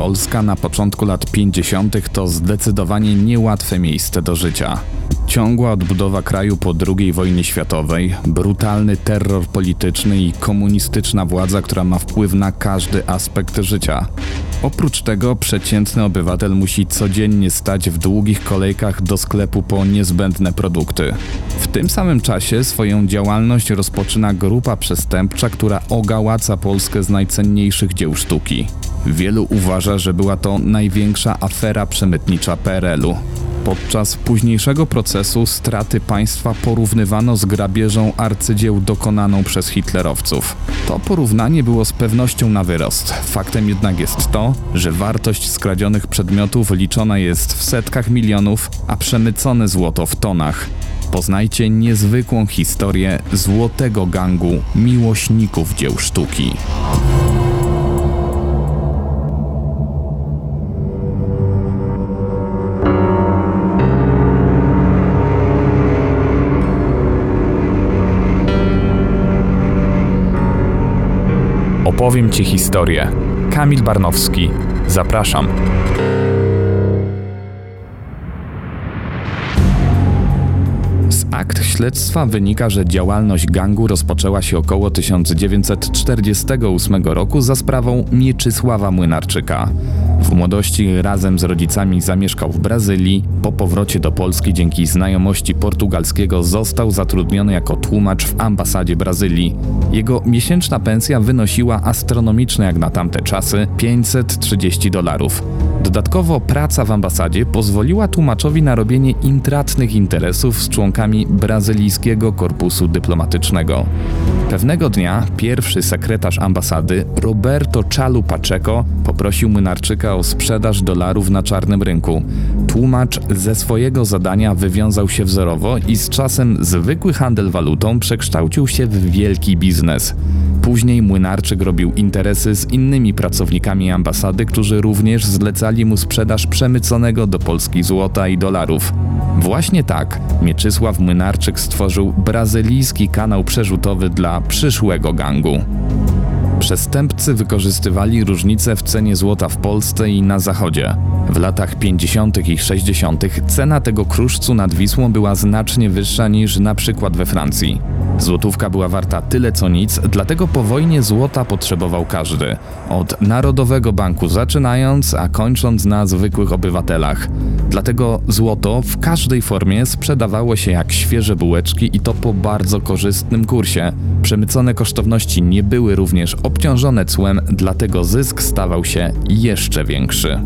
Polska na początku lat 50. to zdecydowanie niełatwe miejsce do życia. Ciągła odbudowa kraju po II wojnie światowej, brutalny terror polityczny i komunistyczna władza, która ma wpływ na każdy aspekt życia. Oprócz tego przeciętny obywatel musi codziennie stać w długich kolejkach do sklepu po niezbędne produkty. W tym samym czasie swoją działalność rozpoczyna grupa przestępcza, która ogałaca Polskę z najcenniejszych dzieł sztuki. Wielu uważa, że była to największa afera przemytnicza PRL-u. Podczas późniejszego procesu straty państwa porównywano z grabieżą arcydzieł dokonaną przez hitlerowców. To porównanie było z pewnością na wyrost. Faktem jednak jest to, że wartość skradzionych przedmiotów liczona jest w setkach milionów, a przemycone złoto w tonach. Poznajcie niezwykłą historię złotego gangu miłośników dzieł sztuki. Opowiem Ci historię. Kamil Barnowski. Zapraszam. Z akt śledztwa wynika, że działalność gangu rozpoczęła się około 1948 roku za sprawą Mieczysława Młynarczyka. W młodości razem z rodzicami zamieszkał w Brazylii. Po powrocie do Polski dzięki znajomości portugalskiego został zatrudniony jako tłumacz w ambasadzie Brazylii. Jego miesięczna pensja wynosiła astronomiczne jak na tamte czasy 530 dolarów. Dodatkowo praca w ambasadzie pozwoliła tłumaczowi na robienie intratnych interesów z członkami brazylijskiego korpusu dyplomatycznego. Pewnego dnia pierwszy sekretarz ambasady, Roberto Chalu Pacheco, poprosił Mynarczyka o sprzedaż dolarów na czarnym rynku. Tłumacz ze swojego zadania wywiązał się wzorowo i z czasem zwykły handel walutą przekształcił się w wielki biznes. Później Młynarczyk robił interesy z innymi pracownikami ambasady, którzy również zlecali mu sprzedaż przemyconego do Polski złota i dolarów. Właśnie tak Mieczysław Młynarczyk stworzył brazylijski kanał przerzutowy dla przyszłego gangu. Przestępcy wykorzystywali różnice w cenie złota w Polsce i na Zachodzie. W latach 50. i 60. cena tego kruszcu nad Wisłą była znacznie wyższa niż na przykład we Francji. Złotówka była warta tyle co nic, dlatego po wojnie złota potrzebował każdy. Od Narodowego Banku zaczynając, a kończąc na zwykłych obywatelach. Dlatego złoto w każdej formie sprzedawało się jak świeże bułeczki i to po bardzo korzystnym kursie. Przemycone kosztowności nie były również obciążone cłem, dlatego zysk stawał się jeszcze większy.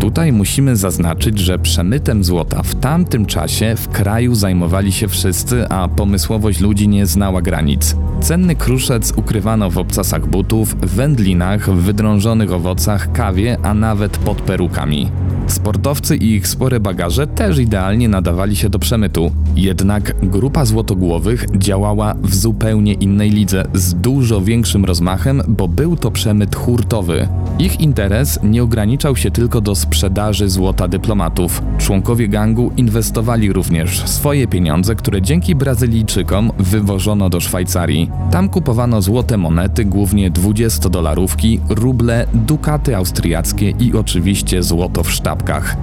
Tutaj musimy zaznaczyć, że przemytem złota w tamtym czasie w kraju zajmowali się wszyscy, a pomysłowość ludzi nie znała granic. Cenny kruszec ukrywano w obcasach butów, wędlinach, wydrążonych owocach, kawie, a nawet pod perukami. Sportowcy i ich spore bagaże też idealnie nadawali się do przemytu. Jednak grupa złotogłowych działała w zupełnie innej lidze, z dużo większym rozmachem, bo był to przemyt hurtowy. Ich interes nie ograniczał się tylko do sprzedaży złota dyplomatów. Członkowie gangu inwestowali również swoje pieniądze, które dzięki Brazylijczykom wywożono do Szwajcarii. Tam kupowano złote monety, głównie 20-dolarówki, ruble, dukaty austriackie i oczywiście złoto w sztabkach.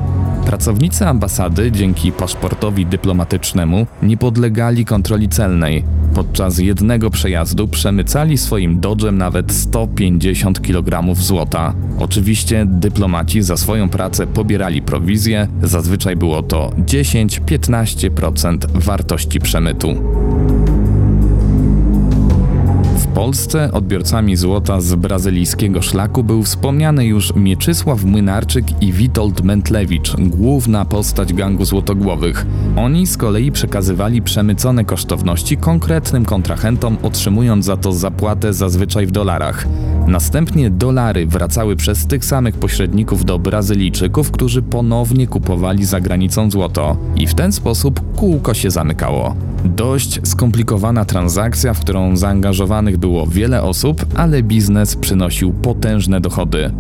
Pracownicy ambasady dzięki paszportowi dyplomatycznemu nie podlegali kontroli celnej. Podczas jednego przejazdu przemycali swoim dodżem nawet 150 kg złota. Oczywiście dyplomaci za swoją pracę pobierali prowizję, zazwyczaj było to 10-15% wartości przemytu. Polsce odbiorcami złota z brazylijskiego szlaku był wspomniany już Mieczysław Młynarczyk i Witold Mentlewicz, główna postać gangu złotogłowych. Oni z kolei przekazywali przemycone kosztowności konkretnym kontrahentom, otrzymując za to zapłatę zazwyczaj w dolarach. Następnie dolary wracały przez tych samych pośredników do Brazylijczyków, którzy ponownie kupowali za granicą złoto. I w ten sposób kółko się zamykało. Dość skomplikowana transakcja, w którą zaangażowanych było wiele osób, ale biznes przynosił potężne dochody.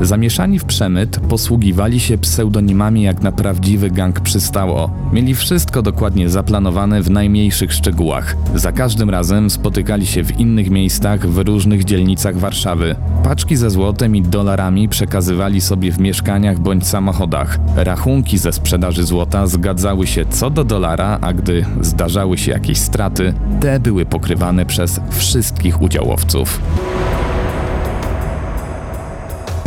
Zamieszani w przemyt posługiwali się pseudonimami jak na prawdziwy gang przystało. Mieli wszystko dokładnie zaplanowane w najmniejszych szczegółach. Za każdym razem spotykali się w innych miejscach w różnych dzielnicach Warszawy. Paczki ze złotem i dolarami przekazywali sobie w mieszkaniach bądź samochodach. Rachunki ze sprzedaży złota zgadzały się co do dolara, a gdy zdarzały się jakieś straty, te były pokrywane przez wszystkich udziałowców.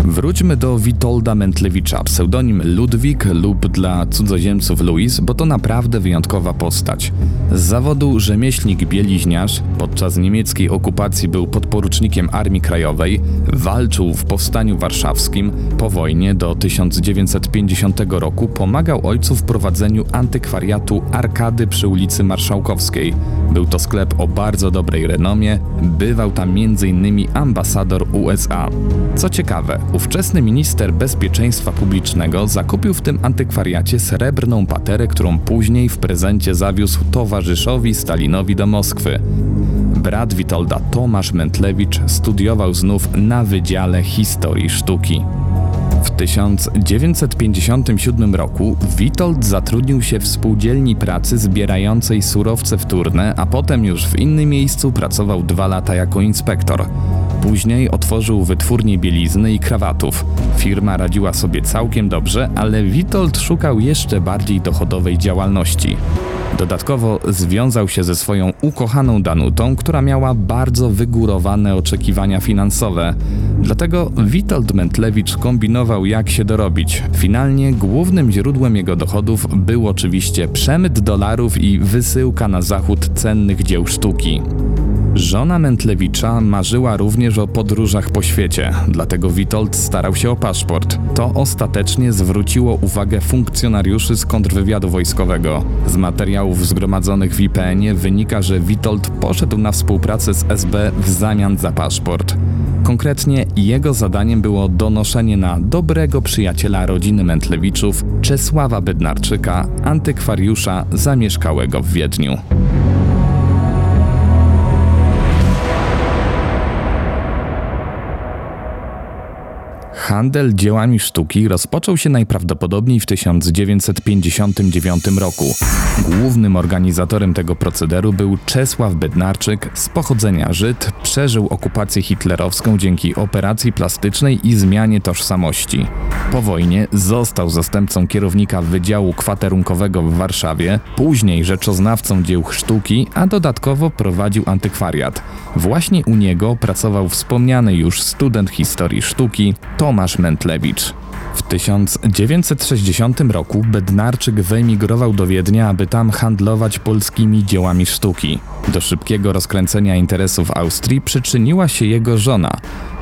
Wróćmy do Witolda Mentlewicza, pseudonim Ludwik lub dla cudzoziemców Louis, bo to naprawdę wyjątkowa postać. Z zawodu rzemieślnik bieliźniarz, podczas niemieckiej okupacji był podporucznikiem Armii Krajowej, walczył w Powstaniu Warszawskim, po wojnie do 1950 roku pomagał ojcu w prowadzeniu antykwariatu Arkady przy ulicy Marszałkowskiej. Był to sklep o bardzo dobrej renomie, bywał tam m.in. ambasador USA. Co ciekawe, ówczesny minister bezpieczeństwa publicznego zakupił w tym antykwariacie srebrną paterę, którą później w prezencie zawiózł towarzyszowi Stalinowi do Moskwy. Brat Witolda Tomasz Mentlewicz studiował znów na Wydziale Historii Sztuki. W 1957 roku Witold zatrudnił się w spółdzielni pracy zbierającej surowce wtórne, a potem już w innym miejscu pracował dwa lata jako inspektor. Później otworzył wytwórnię bielizny i krawatów. Firma radziła sobie całkiem dobrze, ale Witold szukał jeszcze bardziej dochodowej działalności. Dodatkowo związał się ze swoją ukochaną Danutą, która miała bardzo wygórowane oczekiwania finansowe. Dlatego Witold Mentlewicz kombinował jak się dorobić. Finalnie głównym źródłem jego dochodów był oczywiście przemyt dolarów i wysyłka na zachód cennych dzieł sztuki. Żona Mentlewicza marzyła również o podróżach po świecie, dlatego Witold starał się o paszport. To ostatecznie zwróciło uwagę funkcjonariuszy z kontrwywiadu wojskowego. Z materiałów zgromadzonych w IPN-ie wynika, że Witold poszedł na współpracę z SB w zamian za paszport. Konkretnie jego zadaniem było donoszenie na dobrego przyjaciela rodziny Mentlewiczów, Czesława Bednarczyka, antykwariusza zamieszkałego w Wiedniu. Handel dziełami sztuki rozpoczął się najprawdopodobniej w 1959 roku. Głównym organizatorem tego procederu był Czesław Bednarczyk z pochodzenia Żyd, przeżył okupację hitlerowską dzięki operacji plastycznej i zmianie tożsamości. Po wojnie został zastępcą kierownika Wydziału Kwaterunkowego w Warszawie, później rzeczoznawcą dzieł sztuki, a dodatkowo prowadził antykwariat. Właśnie u niego pracował wspomniany już student historii sztuki Tomasz Mentlewicz. W 1960 roku Bednarczyk wyemigrował do Wiednia, aby tam handlować polskimi dziełami sztuki. Do szybkiego rozkręcenia interesów Austrii przyczyniła się jego żona.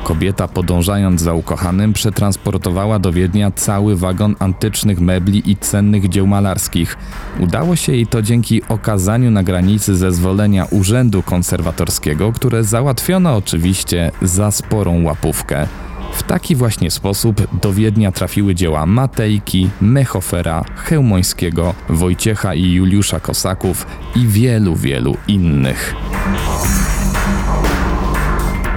Kobieta, podążając za ukochanym, przetransportowała do Wiednia cały wagon antycznych mebli i cennych dzieł malarskich. Udało się jej to dzięki okazaniu na granicy zezwolenia Urzędu Konserwatorskiego, które załatwiono oczywiście za sporą łapówkę. W taki właśnie sposób do Wiednia trafiły dzieła Matejki, Mechofera, Chełmońskiego, Wojciecha i Juliusza Kosaków i wielu, wielu innych.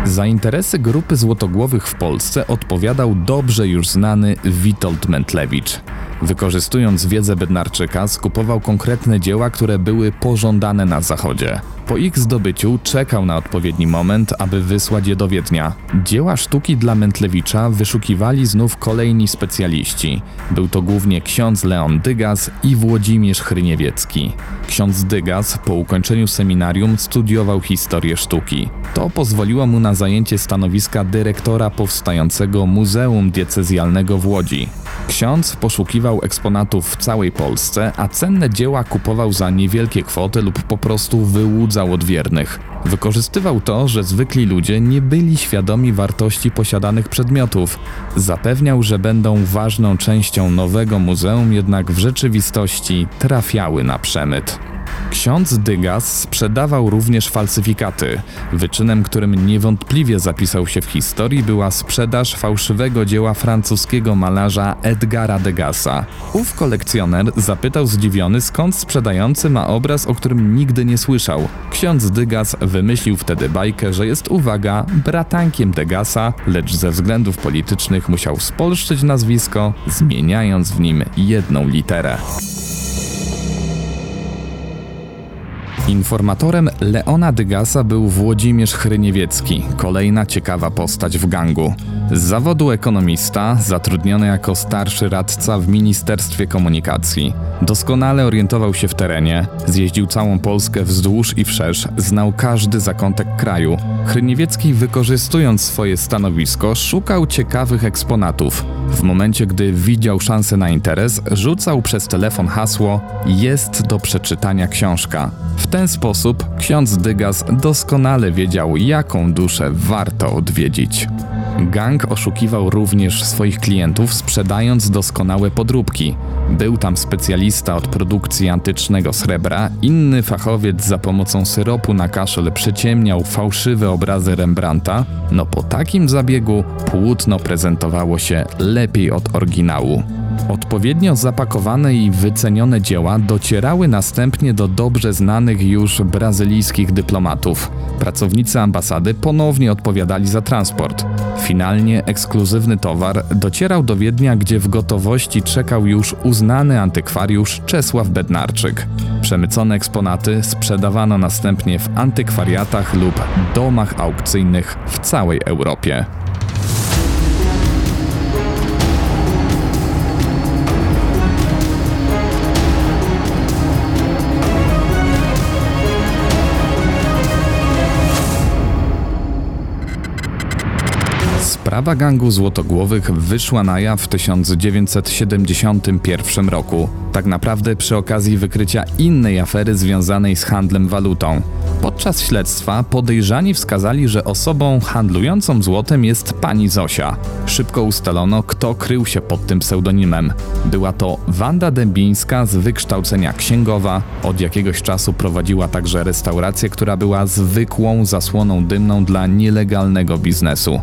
Za interesy grupy złotogłowych w Polsce odpowiadał dobrze już znany Witold Mentlewicz. Wykorzystując wiedzę Bednarczyka, skupował konkretne dzieła, które były pożądane na zachodzie. Po ich zdobyciu czekał na odpowiedni moment, aby wysłać je do Wiednia. Dzieła sztuki dla Mentlewicza wyszukiwali znów kolejni specjaliści. Był to głównie ksiądz Leon Dygas i Włodzimierz Chryniewiecki. Ksiądz Dygas po ukończeniu seminarium studiował historię sztuki. To pozwoliło mu na zajęcie stanowiska dyrektora powstającego Muzeum Diecezjalnego w Łodzi. Ksiądz poszukiwał eksponatów w całej Polsce, a cenne dzieła kupował za niewielkie kwoty lub po prostu wyłudzał od wiernych. Wykorzystywał to, że zwykli ludzie nie byli świadomi wartości posiadanych przedmiotów. Zapewniał, że będą ważną częścią nowego muzeum, jednak w rzeczywistości trafiały na przemyt. Ksiądz Dygas sprzedawał również falsyfikaty. Wyczynem, którym niewątpliwie zapisał się w historii, była sprzedaż fałszywego dzieła francuskiego malarza Edgara Degasa. Ów kolekcjoner zapytał zdziwiony, skąd sprzedający ma obraz, o którym nigdy nie słyszał. Ksiądz Dygas wymyślił wtedy bajkę, że jest, uwaga, bratankiem Degasa, lecz ze względów politycznych musiał spolszczyć nazwisko, zmieniając w nim jedną literę. Informatorem Leona Dygasa był Włodzimierz Chryniewiecki, kolejna ciekawa postać w gangu. Z zawodu ekonomista, zatrudniony jako starszy radca w Ministerstwie Komunikacji. Doskonale orientował się w terenie, zjeździł całą Polskę wzdłuż i wszerz, znał każdy zakątek kraju. Chryniewiecki, wykorzystując swoje stanowisko, szukał ciekawych eksponatów. W momencie, gdy widział szansę na interes, rzucał przez telefon hasło Jest do przeczytania książka. W ten sposób ksiądz Dygas doskonale wiedział, jaką duszę warto odwiedzić. Gang oszukiwał również swoich klientów, sprzedając doskonałe podróbki. Był tam specjalista od produkcji antycznego srebra, inny fachowiec za pomocą syropu na kaszel przyciemniał fałszywe obrazy Rembrandta. No po takim zabiegu płótno prezentowało się lepiej od oryginału. Odpowiednio zapakowane i wycenione dzieła docierały następnie do dobrze znanych już brazylijskich dyplomatów. Pracownicy ambasady ponownie odpowiadali za transport. Finalnie ekskluzywny towar docierał do Wiednia, gdzie w gotowości czekał już uznany antykwariusz Czesław Bednarczyk. Przemycone eksponaty sprzedawano następnie w antykwariatach lub domach aukcyjnych w całej Europie. Sprawa gangu złotogłowych wyszła na jaw w 1971 roku, tak naprawdę przy okazji wykrycia innej afery związanej z handlem walutą. Podczas śledztwa podejrzani wskazali, że osobą handlującą złotem jest pani Zosia. Szybko ustalono, kto krył się pod tym pseudonimem. Była to Wanda Dębińska z wykształcenia księgowa, od jakiegoś czasu prowadziła także restaurację, która była zwykłą zasłoną dymną dla nielegalnego biznesu.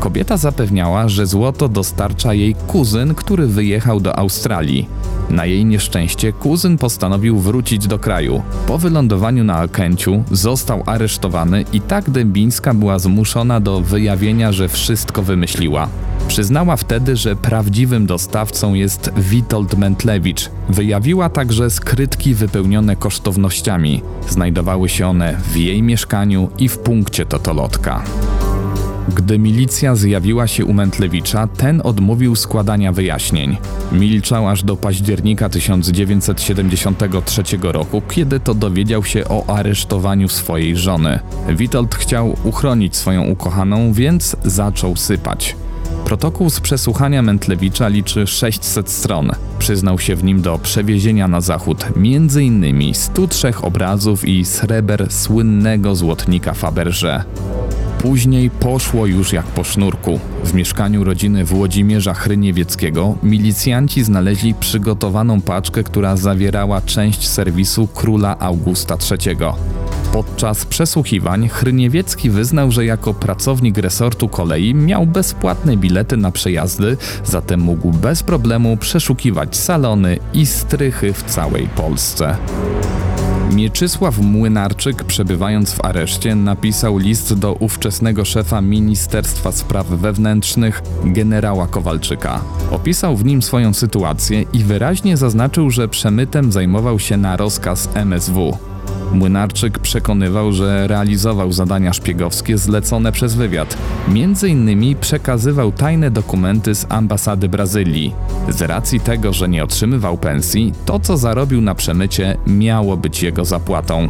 Kobieta zapewniała, że złoto dostarcza jej kuzyn, który wyjechał do Australii. Na jej nieszczęście kuzyn postanowił wrócić do kraju. Po wylądowaniu na Alkęciu został aresztowany i tak Dębińska była zmuszona do wyjawienia, że wszystko wymyśliła. Przyznała wtedy, że prawdziwym dostawcą jest Witold Mentlewicz. Wyjawiła także skrytki wypełnione kosztownościami. Znajdowały się one w jej mieszkaniu i w punkcie totolotka. Gdy milicja zjawiła się u Mentlewicza, ten odmówił składania wyjaśnień. Milczał aż do października 1973 roku, kiedy to dowiedział się o aresztowaniu swojej żony. Witold chciał uchronić swoją ukochaną, więc zaczął sypać. Protokół z przesłuchania Mentlewicza liczy 600 stron. Przyznał się w nim do przewiezienia na zachód m.in. 103 obrazów i sreber słynnego złotnika Faberże. Później poszło już jak po sznurku. W mieszkaniu rodziny Włodzimierza Chryniewieckiego milicjanci znaleźli przygotowaną paczkę, która zawierała część serwisu króla Augusta III. Podczas przesłuchiwań Chryniewiecki wyznał, że jako pracownik resortu kolei miał bezpłatne bilety na przejazdy, zatem mógł bez problemu przeszukiwać salony i strychy w całej Polsce. Mieczysław Młynarczyk, przebywając w areszcie, napisał list do ówczesnego szefa Ministerstwa Spraw Wewnętrznych, generała Kowalczyka. Opisał w nim swoją sytuację i wyraźnie zaznaczył, że przemytem zajmował się na rozkaz MSW. Młynarczyk przekonywał, że realizował zadania szpiegowskie zlecone przez wywiad. Między innymi przekazywał tajne dokumenty z ambasady Brazylii. Z racji tego, że nie otrzymywał pensji, to co zarobił na przemycie miało być jego zapłatą.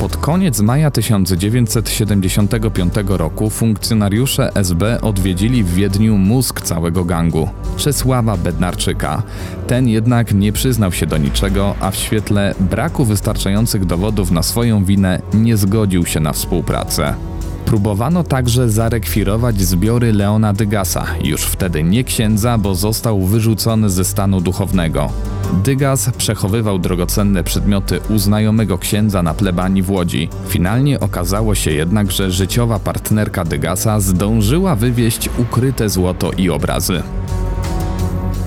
Pod koniec maja 1975 roku funkcjonariusze SB odwiedzili w Wiedniu mózg całego gangu Czesława Bednarczyka. Ten jednak nie przyznał się do niczego, a w świetle braku wystarczających dowodów na swoją winę nie zgodził się na współpracę. Próbowano także zarekwirować zbiory Leona Dygasa, już wtedy nie księdza, bo został wyrzucony ze stanu duchownego. Dygas przechowywał drogocenne przedmioty u znajomego księdza na plebanii w Łodzi. Finalnie okazało się jednak, że życiowa partnerka Dygasa zdążyła wywieźć ukryte złoto i obrazy.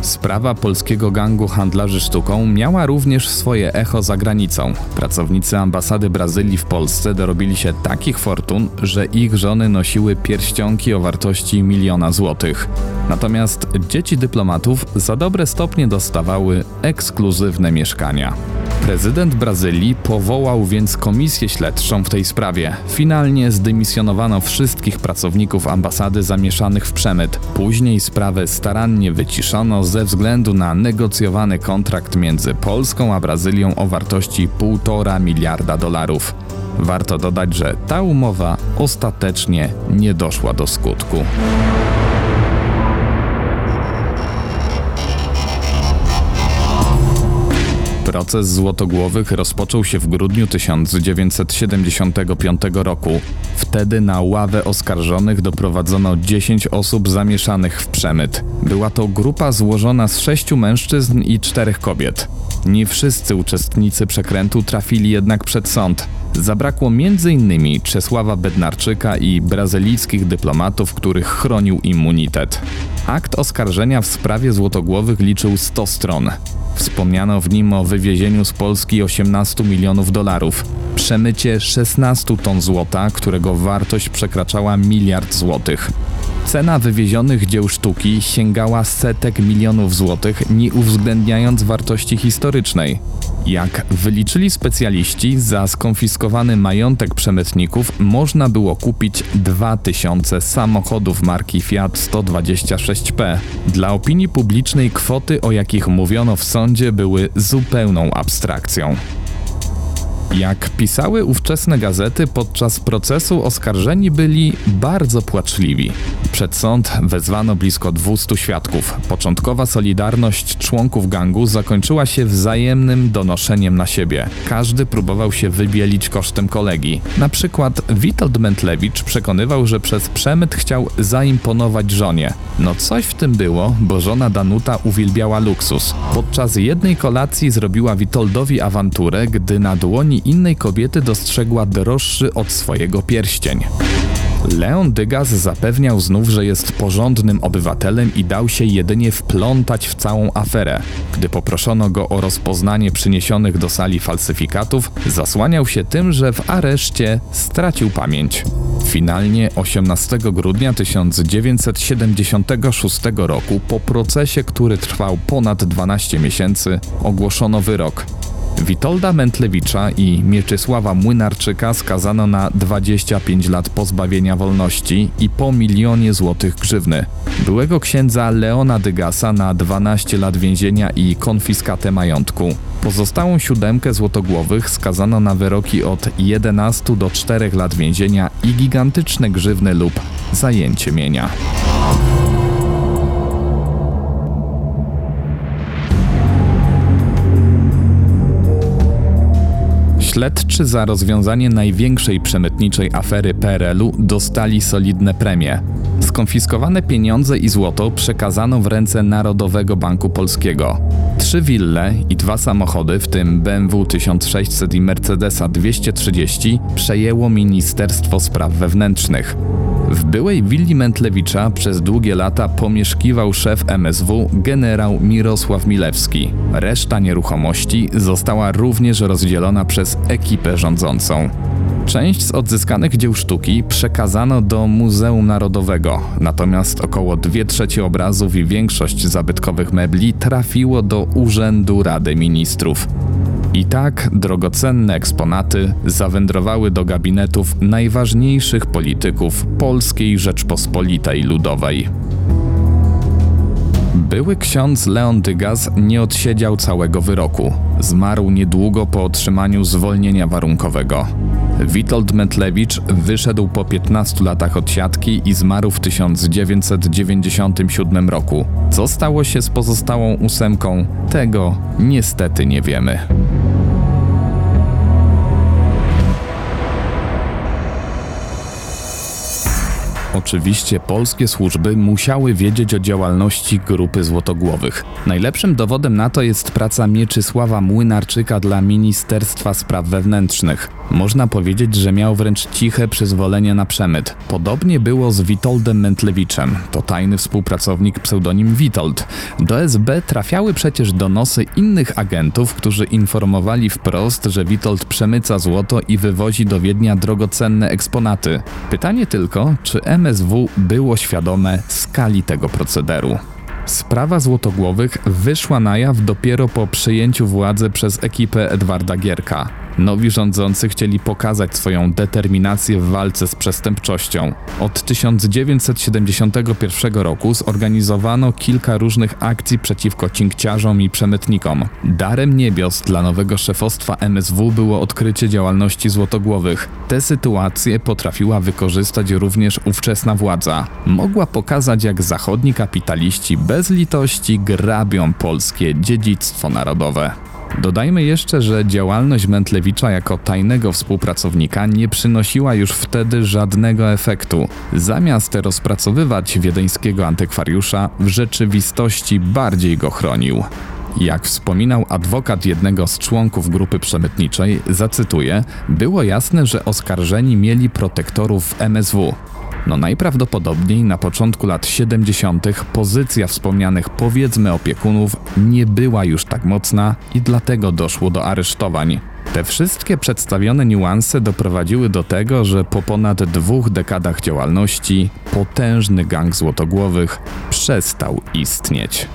Sprawa polskiego gangu handlarzy sztuką miała również swoje echo za granicą. Pracownicy ambasady Brazylii w Polsce dorobili się takich fortun, że ich żony nosiły pierścionki o wartości miliona złotych. Natomiast dzieci dyplomatów za dobre stopnie dostawały ekskluzywne mieszkania. Prezydent Brazylii powołał więc komisję śledczą w tej sprawie. Finalnie zdymisjonowano wszystkich pracowników ambasady zamieszanych w przemyt. Później sprawę starannie wyciszono ze względu na negocjowany kontrakt między Polską a Brazylią o wartości 1,5 miliarda dolarów. Warto dodać, że ta umowa ostatecznie nie doszła do skutku. Proces Złotogłowych rozpoczął się w grudniu 1975 roku. Wtedy na ławę oskarżonych doprowadzono 10 osób zamieszanych w przemyt. Była to grupa złożona z sześciu mężczyzn i czterech kobiet. Nie wszyscy uczestnicy przekrętu trafili jednak przed sąd. Zabrakło m.in. Czesława Bednarczyka i brazylijskich dyplomatów, których chronił immunitet. Akt oskarżenia w sprawie Złotogłowych liczył 100 stron. Wspomniano w nim o wywiezieniu z Polski 18 milionów dolarów, przemycie 16 ton złota, którego wartość przekraczała miliard złotych. Cena wywiezionych dzieł sztuki sięgała setek milionów złotych, nie uwzględniając wartości historycznej. Jak wyliczyli specjaliści, za skonfiskowany majątek przemytników można było kupić 2000 samochodów marki Fiat 126P. Dla opinii publicznej kwoty, o jakich mówiono w sądzie, były zupełną abstrakcją. Jak pisały ówczesne gazety, podczas procesu oskarżeni byli bardzo płaczliwi. Przed sąd wezwano blisko 200 świadków. Początkowa solidarność członków gangu zakończyła się wzajemnym donoszeniem na siebie. Każdy próbował się wybielić kosztem kolegi. Na przykład Witold Mentlewicz przekonywał, że przez przemyt chciał zaimponować żonie. No coś w tym było, bo żona Danuta uwielbiała luksus. Podczas jednej kolacji zrobiła Witoldowi awanturę, gdy na dłoni innej kobiety dostrzegła droższy od swojego pierścień. Leon Dygas zapewniał znów, że jest porządnym obywatelem i dał się jedynie wplątać w całą aferę. Gdy poproszono go o rozpoznanie przyniesionych do sali falsyfikatów, zasłaniał się tym, że w areszcie stracił pamięć. Finalnie 18 grudnia 1976 roku, po procesie, który trwał ponad 12 miesięcy, ogłoszono wyrok. Witolda Mentlewicza i Mieczysława Młynarczyka skazano na 25 lat pozbawienia wolności i po milionie złotych grzywny. Byłego księdza Leona Dygasa na 12 lat więzienia i konfiskatę majątku. Pozostałą siódemkę złotogłowych skazano na wyroki od 11 do 4 lat więzienia i gigantyczne grzywny lub zajęcie mienia. Śledczy za rozwiązanie największej przemytniczej afery PRL-u dostali solidne premie. Skonfiskowane pieniądze i złoto przekazano w ręce Narodowego Banku Polskiego. Trzy wille i dwa samochody, w tym BMW 1600 i Mercedesa 230, przejęło Ministerstwo Spraw Wewnętrznych. W byłej willi Mentlewicza przez długie lata pomieszkiwał szef MSW generał Mirosław Milewski. Reszta nieruchomości została również rozdzielona przez ekipę rządzącą. Część z odzyskanych dzieł sztuki przekazano do Muzeum Narodowego, natomiast około 2 trzecie obrazów i większość zabytkowych mebli trafiło do Urzędu Rady Ministrów. I tak drogocenne eksponaty zawędrowały do gabinetów najważniejszych polityków Polskiej Rzeczpospolitej Ludowej. Były ksiądz Leon Dygas nie odsiedział całego wyroku. Zmarł niedługo po otrzymaniu zwolnienia warunkowego. Witold Metlewicz wyszedł po 15 latach od siatki i zmarł w 1997 roku. Co stało się z pozostałą ósemką, tego niestety nie wiemy. Oczywiście polskie służby musiały wiedzieć o działalności grupy złotogłowych. Najlepszym dowodem na to jest praca Mieczysława Młynarczyka dla Ministerstwa Spraw Wewnętrznych. Można powiedzieć, że miał wręcz ciche przyzwolenie na przemyt. Podobnie było z Witoldem Mentlewiczem. To tajny współpracownik pseudonim Witold. Do SB trafiały przecież donosy innych agentów, którzy informowali wprost, że Witold przemyca złoto i wywozi do Wiednia drogocenne eksponaty. Pytanie tylko, czy MSW było świadome skali tego procederu. Sprawa Złotogłowych wyszła na jaw dopiero po przejęciu władzy przez ekipę Edwarda Gierka. Nowi rządzący chcieli pokazać swoją determinację w walce z przestępczością. Od 1971 roku zorganizowano kilka różnych akcji przeciwko cinkciarzom i przemytnikom. Darem niebios dla nowego szefostwa MSW było odkrycie działalności złotogłowych. Te sytuacje potrafiła wykorzystać również ówczesna władza. Mogła pokazać, jak zachodni kapitaliści bez litości grabią polskie dziedzictwo narodowe. Dodajmy jeszcze, że działalność Mentlewicza jako tajnego współpracownika nie przynosiła już wtedy żadnego efektu. Zamiast rozpracowywać wiedeńskiego antykwariusza, w rzeczywistości bardziej go chronił. Jak wspominał adwokat jednego z członków grupy przemytniczej, zacytuję, było jasne, że oskarżeni mieli protektorów MSW. No najprawdopodobniej na początku lat 70. pozycja wspomnianych powiedzmy opiekunów nie była już tak mocna i dlatego doszło do aresztowań. Te wszystkie przedstawione niuanse doprowadziły do tego, że po ponad dwóch dekadach działalności potężny gang złotogłowych przestał istnieć.